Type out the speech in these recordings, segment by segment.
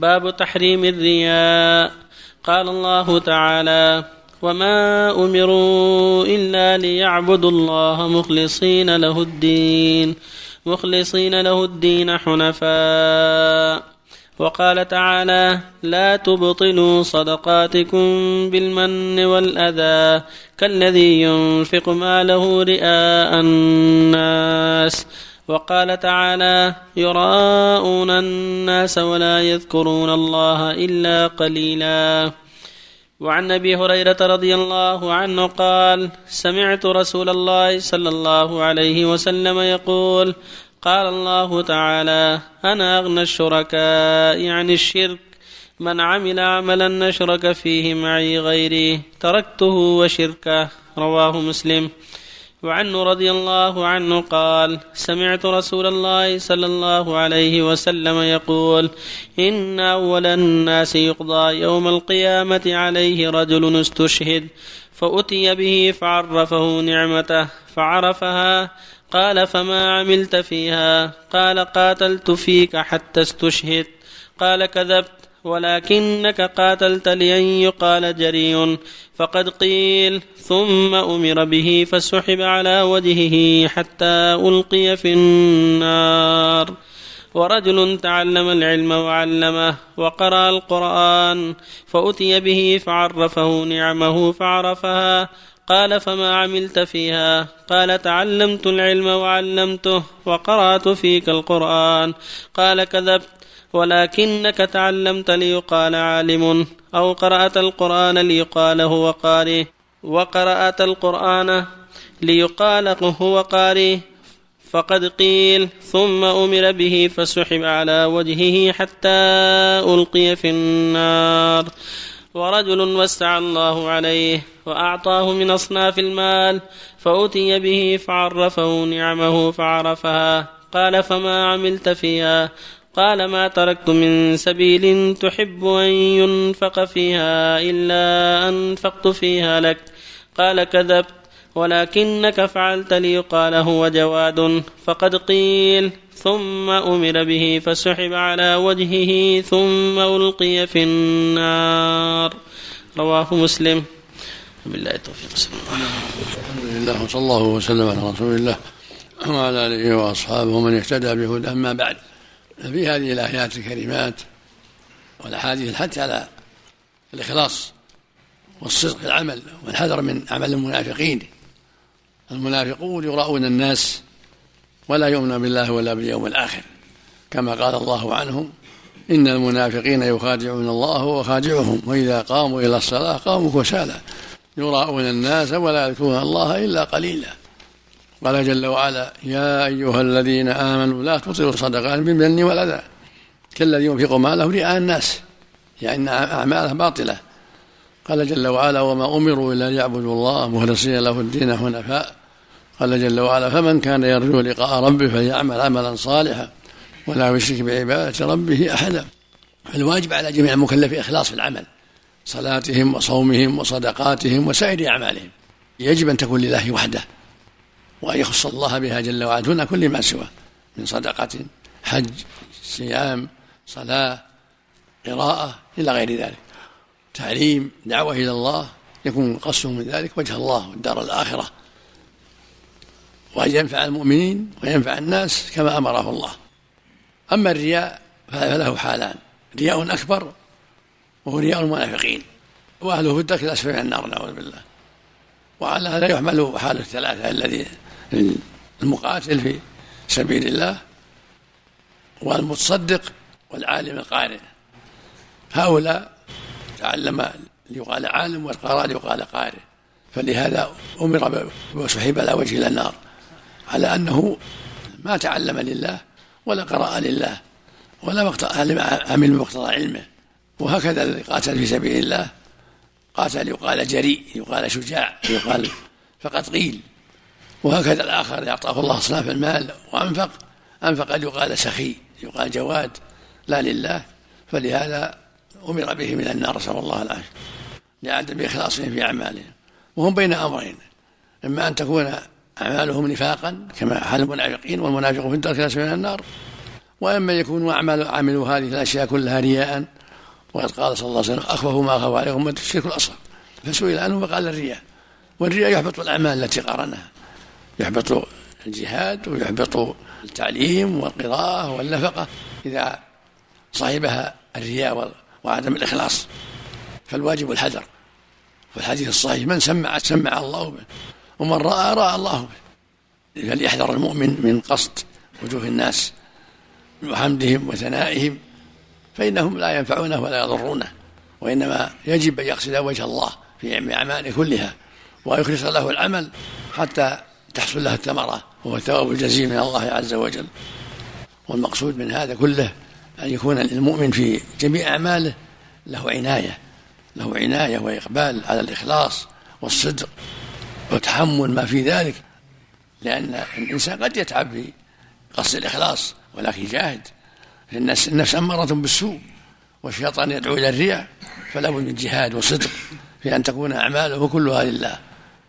باب تحريم الرياء. قال الله تعالى وما أمروا إلا ليعبدوا الله مخلصين له الدين مخلصين له الدين حنفاء. وقال تعالى لا تبطلوا صدقاتكم بالمن والأذى كالذي ينفق ماله رئاء الناس. وقال تعالى يراءون الناس ولا يذكرون الله إلا قليلا. وعن أبي هريرة رضي الله عنه قال سمعت رسول الله صلى الله عليه وسلم يقول قال الله تعالى أنا أغنى الشركاء عن الشرك من عمل عملا نشرك فيه معي غيري تركته وشركه. رواه مسلم. وعنه رضي الله عنه قال سمعت رسول الله صلى الله عليه وسلم يقول إن أول الناس يقضى يوم القيامة عليه رجل استشهد فأتي به فعرفه نعمته فعرفها قال فما عملت فيها؟ قال قاتلت فيك حتى استشهد قال كذبت. ولكنك قاتلت لأن يقال جري فقد قيل ثم أمر به فسحب على وجهه حتى ألقي في النار. ورجل تعلم العلم وعلمه وقرأ القرآن فأتي به فعرفه نعمه فعرفها. قال فما عملت فيها؟ قال تعلمت العلم وعلمته وقرأت فيك القرآن. قال كذبت ولكنك تعلمت ليقال عالم أو قرأت القرآن ليقال هو قارئ وقرأت القرآن ليقال هو قارئ فقد قيل ثم أمر به فسحب على وجهه حتى ألقي في النار. ورجل وسع الله عليه وأعطاه من أصناف المال فأتي به فعرفه نعمه فعرفها. قال فما عملت فيها؟ قال ما تركت من سبيل تحب أن ينفق فيها إلا أنفقت فيها لك. قال كذبت ولكنك فعلت ليقال هو جواد. فقد قيل ثم أمر به فسحب على وجهه ثم ألقي في النار. رواه مسلم. بالله التوفيق. الحمد لله وصلى الله وسلم على رسول الله وعلى آله وأصحابه ومن اهتدى بهدى أما بعد. ففي هذه الآيات الكريمات والأحاديث الحث على الإخلاص والصدق في العمل والحذر من عمل المنافقين. المنافقون يراؤون الناس ولا يؤمن بالله ولا باليوم الآخر. كما قال الله عنهم إن المنافقين يخادعون الله وخادعهم وإذا قاموا إلى الصلاة قاموا كسالى. يراءون الناس ولا يذكرون الله إلا قليلا. قال جل وعلا يا أيها الذين آمنوا لا تبطلوا الصدقات بالمن والأذى كالذي ينفق ماله رئاء الناس. يعني أعماله باطلة. قال جل وعلا وما أمروا إلا ليعبدوا الله مخلصين له الدين حنفاء. قال جل وعلا فمن كان يرجو لقاء ربه فليعمل عملا صالحا ولا يشرك بعبادة ربه أحدا. الواجب على جميع المكلفين إخلاص في العمل صلاتهم وصومهم وصدقاتهم وسائر أعمالهم. يجب أن تكون لله وحده. وأن يخص الله بها جل وعلا دون كل ما سواه من صدقة حج صيام صلاة قراءة إلى غير ذلك. تعليم دعوة إلى الله يكون قصده من ذلك وجه الله والدار الآخرة. وأن ينفع المؤمنين وينفع الناس كما أمره الله. أما الرياء فله حالان. رياء أكبر وهو رياء المنافقين. وأهله في الدرك الأسفل من النار نعوذ بالله. وعلى هذا يحمل حال الثلاثة الذي المقاتل في سبيل الله والمتصدق والعالم القارئ. هؤلاء تعلم ليقال عالم والقراء ليقال قارئ. فلهذا أمر وسحب على وجه إلى النار. على أنه ما تعلم لله ولا قرأ لله ولا عمل بمقتضى علمه. وهكذا الذي قاتل في سبيل الله قاتل يقال جريء يقال شجاع يقال فقد قيل. وهكذا الآخر أعطاه الله أصناف المال وأنفق. أنفق يقال سخي يقال جواد؟ لا لله. فلهذا أمر به من النار نسأل الله العافية. لعدم إخلاصهم في أعمالهم. وهم بين أمرين. إما أن تكون أعمالهم نفاقا كما حال المنافقين والمنافق في الدرك من النار. وإما يكونوا أعمال عملوا هذه الأشياء كلها رياء. وقد قال صلى الله عليه وسلم أخوف ما أخاف عليكم الشرك الأصغر. فسئل عنه فقال الرياء. والرياء يحبط الأعمال التي قارنها. يحبط الجهاد ويحبط التعليم والقراءة والنفقة. إذا صاحبها الرياء وعدم الإخلاص فالواجب الحذر. في الحديث الصحيح من سمع سمع الله به ومن رأى رأى الله به. فليحذر المؤمن من قصد وجوه الناس وحمدهم وثنائهم. فإنهم لا ينفعونه ولا يضرونه وإنما يجب أن يقصد وجه الله في أعماله كلها ويخلص له العمل حتى تحصل له الثمرة وهو الثواب الجزيل من الله عز وجل. والمقصود من هذا كله أن يكون المؤمن في جميع أعماله له عناية له عناية وإقبال على الإخلاص والصدق وتحمل ما في ذلك لأن الإنسان قد يتعب في قصد الإخلاص ولكن يجاهد. النفس النفس أمارة بالسوء والشيطان يدعو إلى الرياء فلا بد من جهاد وصدق في أن تكون أعماله كلها لله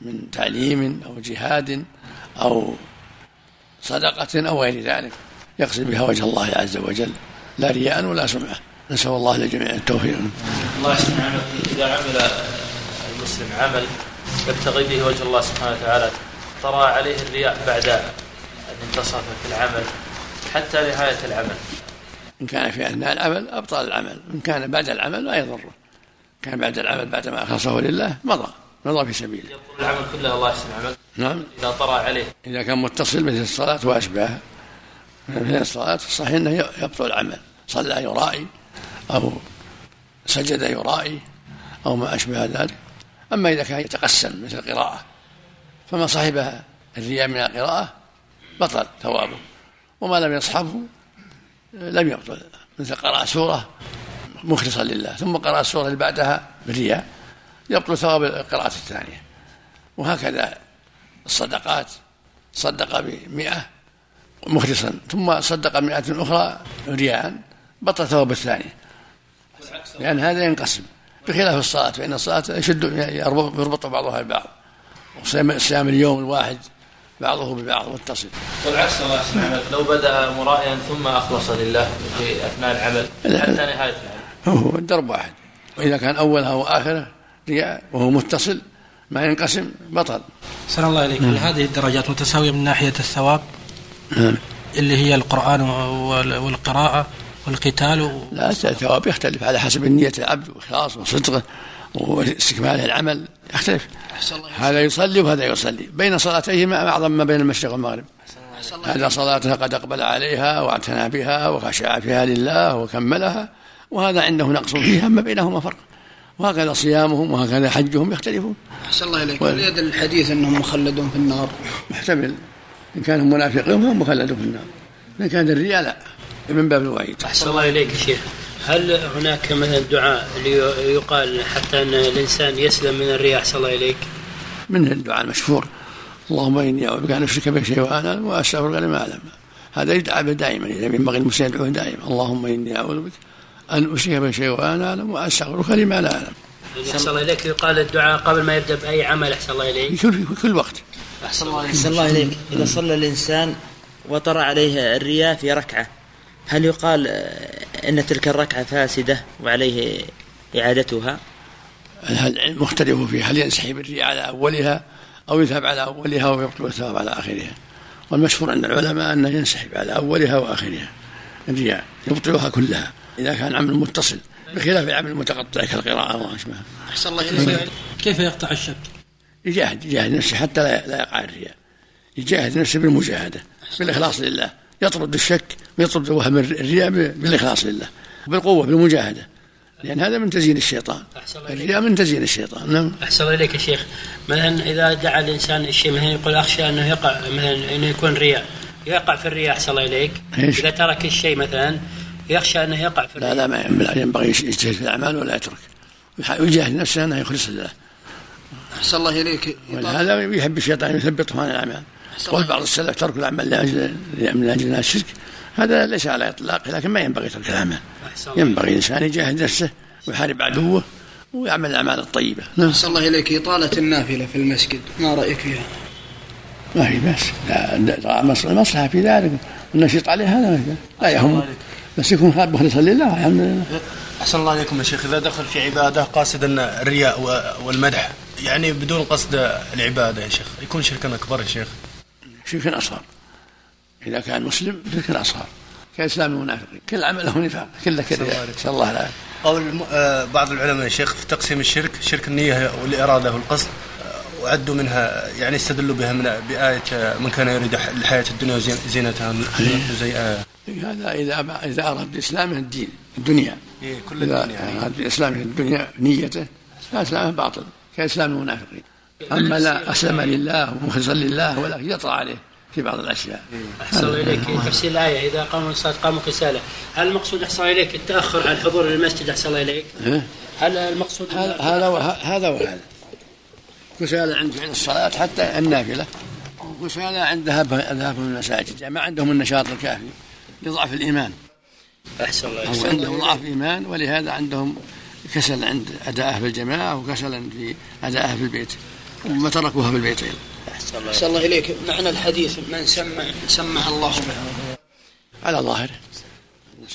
من تعليم أو جهاد أو صدقة أو غير ذلك. يقصد بها وجه الله عز وجل لا رياء ولا سمعة. نسأل الله للجميع التوفيق. الله سبحانه إذا عمل المسلم عمل يبتغي به وجه الله سبحانه وتعالى طرأ عليه الرياء بعد أن انتصف في العمل حتى نهاية العمل. إن كان في أثناء العمل أبطل العمل. إن كان بعد العمل لا يضره. كان بعد العمل بعد ما أخلصه لله مضى مضى في سبيله. يقول العمل كله الله يحسن عمل نعم. إذا طرأ عليه. إذا كان متصل مثل الصلاة وأشباهها مثل الصلاة الصحيح أنه يبطل العمل. صلى يرائي أو سجد يرائي أو ما أشبه ذلك. أما إذا كان يتقسم مثل القراءة فما صاحبها الرياء من القراءة بطل ثوابه. وما لم يصحبه لم يبطل مثل قرأ سورة مخلصا لله ثم قرأ السورة اللي بعدها بالرياء يبطل ثواب القراءة الثانية. وهكذا الصدقات صدق بمئة مخلصا ثم صدق مئة أخرى رياء بطل ثواب الثانية. لأن هذا ينقسم. بخلاف الصلاة فإن الصلاة يشد يربط بعضها ببعض وصيام اليوم الواحد بعضه ببعض متصل. والعكس الله يسلمك لو بدأ مرائيا ثم أخلص لله في أثناء العمل حتى نهاية العمل. هو الدرب واحد. وإذا كان اولها واخره رياء وهو متصل ما ينقسم بطل. سلام الله عليك هل هذه الدرجات متساوية من ناحية الثواب؟ نعم. اللي هي القرآن والقراءة والقتال و... لا الثواب يختلف على حسب نية العبد وإخلاصه وصدقه. واستكمال العمل يختلف. هذا يصلي وهذا يصلي. بين صلاتيهما أعظم ما بين المشرق والمغرب. هذا صلاتها قد أقبل عليها واعتنى بها وخشع فيها لله وكملها وهذا عنده نقص فيها أما بينهما فرق. وهكذا صيامهم وهكذا حجهم يختلفون. أحسن الله إليك. و... الحديث أنهم مخلدون في النار. محتمل. إن كانوا منافقين فهم مخلدون في النار. إن كان الرياء لا من باب الوعيد. أحسن الله إليك شيخ. هل هناك مثلا دعاء يقال حتى أن الإنسان يسلم من الرياح صلى الله إليك؟ من الدعاء المشهور اللهم إني أعوذ بك أن أشرك بك شيء وأنا وأستغفرك لما أعلم هذا يدعى به دائما إذا ينبغي المسلم يدعوه دائما اللهم إني أعوذ بك أن أشرك بك شيء وأنا أعلم وأستغفرك لما لا أعلم. احسن الله إليك يقال الدعاء قبل ما يبدأ بأي عمل احسن الله إليك. في كل في كل وقت. أحسن الله إليك. أحسن الله إليك إذا صلى الإنسان وطرى عليه الرياء في ركعة هل يقال أن تلك الركعة فاسدة وعليه إعادتها. العلم مختلف فيه هل ينسحب الرياء على أولها أو يذهب على أولها ويبطل الثواب على آخرها؟ والمشهور عند العلماء أنه ينسحب على أولها وآخرها الرياء يبطلها كلها إذا كان عمل متصل بخلاف العمل المتقطع كالقراءة وما أشبهه. أحسن الله إليك. كيف يقطع الشك؟ يجاهد يجاهد نفسه حتى لا يقع الرياء. يجاهد نفسه بالمجاهدة بالإخلاص لله. يطرد الشك ويطرد وهم الرياء بالإخلاص لله بالقوة بالمجاهدة. لأن هذا من تزيين الشيطان. الرياء من تزيين الشيطان. نعم. أحسن إليك يا شيخ. مثلا إذا دعا الإنسان الشيء مثلا يقول أخشى أنه يقع مثلا أنه يكون رياء. يقع في الرياء أحسن الله إليك. إيش؟ إذا ترك الشيء مثلا يخشى أنه يقع في الرياء. لا لا ما ينبغي يجتهد في الأعمال ولا يترك. ويجاهد نفسه أنه يخلص لله. أحسن الله إليك. هذا يحب الشيطان يثبطه عن الأعمال. قول بعض السلف ترك العمل لاجل من أجل الشرك هذا ليس على إطلاق لكن ما ينبغي ترك العمل. ينبغي الإنسان يجاهد نفسه ويحارب عدوه ويعمل الأعمال الطيبة. نعم. الله إليك. إطالة النافلة في المسجد ما رأيك فيها؟ ما في بأس لا المصلحة في ذلك. والنشيط عليه هذا لا يهم. بس يكون خالد مخلصا لله الحمد لله. أحسن الله عليكم يا شيخ. إذا دخل في عبادة قاصدا الرياء والمدح يعني بدون قصد العبادة يا شيخ يكون شركا أكبر يا شيخ. شرك أصغر إذا كان مسلم شرك أصغر كإسلام المنافقين. كل عمل له نفاق. كله كذا نسأل الله العافية قول آه، بعض العلماء يا شيخ في تقسيم الشرك شرك النية والإرادة والقصد آه، وعدوا منها يعني استدلوا بها من بآية آه، من كان يريد الحياة الدنيا وزينتها زي هذا إذا إذا أراد بإسلامه الدين الدنيا. إيه كل إذا أراد بإسلامه الدنيا نيته فإسلامه باطل. كإسلام المنافقين. أما لا أسلم لله ومخلصا لله ولكن يطرأ عليه في بعض الأشياء. أحسن الله إليك تفسير الآية إذا قاموا الصلاه قاموا كسالى، هل المقصود أحسن الله إليك التأخر عن الحضور للمسجد أحسن الله إليك؟ إيه؟ هل المقصود هذا هذا وهذا. كسالى عند فعل الصلاة حتى النافلة وكسالى عند ذهاب المساجد يعني ما عندهم النشاط الكافي لضعف الإيمان. أحسن الله إليك. عندهم ضعف ايمان ولهذا عندهم كسل عند ادائه في الجماعة وكسلا في ادائه في البيت وما تركوها في البيت أيضا. أحسن الله إليك. معنى الحديث من سمع سمع الله به. على ظاهره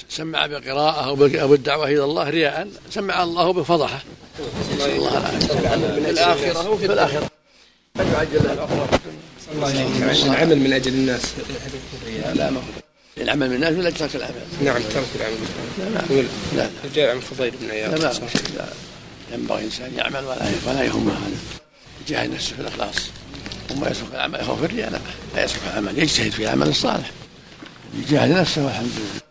سمع بقراءة أو بالدعوة إلى الله رياء سمع الله بفضحة. نسأل الله العافية. في الآخرة وفي الآخرة أن يعجل الأخرى؟ العمل من أجل الناس. لا ما العمل من الناس ولا ترك العمل. نعم ترك العمل. لا لا. لا جاء عن فضيل بن عياض. لا لا. ينبغي الإنسان يعمل ولا ولا يهمه هذا. يجاهد نفسه في الإخلاص. وما يسرق العمل يخوف الرياء لا يسرق العمل يجتهد في العمل الصالح. يجاهد نفسه والحمد لله.